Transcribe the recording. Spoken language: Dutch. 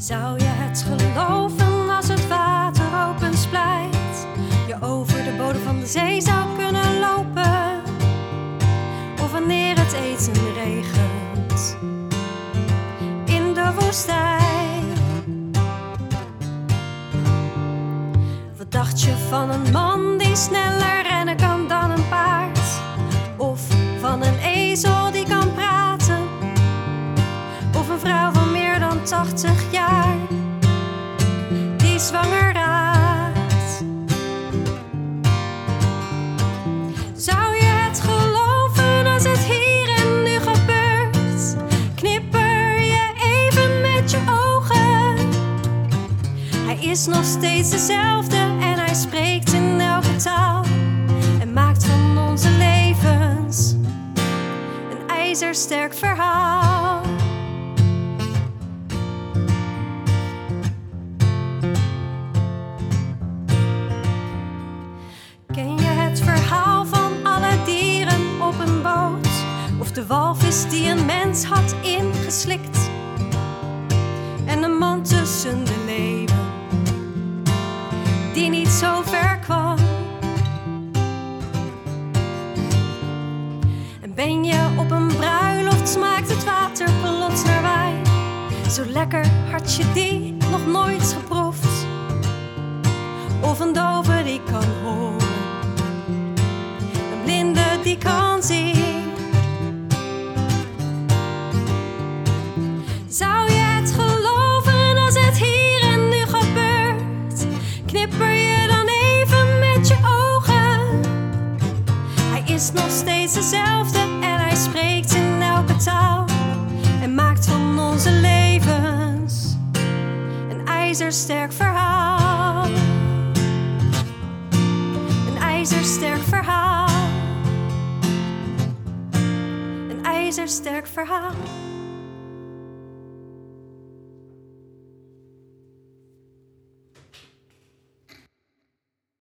Zou je het geloven als het water open splijt? Je over de bodem van de zee zou kunnen lopen? Of wanneer het eten regent in de woestijn? Wat dacht je van een man die sneller rennen kan dan een paard? Of van een ezel die kan praten? Of een vrouw van meer dan 80 jaar zwanger raakt? Zou je het geloven als het hier en nu gebeurt? Knipper je even met je ogen. Hij is nog steeds dezelfde en hij spreekt in elke taal. En maakt van onze levens een ijzersterk verhaal. De walvis die een mens had ingeslikt? En de man tussen de leeuwen, die niet zo ver kwam. En ben je op een bruiloft, smaakt het water plots naar wijn. Zo lekker had je die nog nooit geproefd. Of een dove die kan horen, een blinde die kan zien. Is nog steeds dezelfde en hij spreekt in elke taal. En maakt van onze levens een ijzersterk verhaal. Een ijzersterk verhaal. Een ijzersterk verhaal.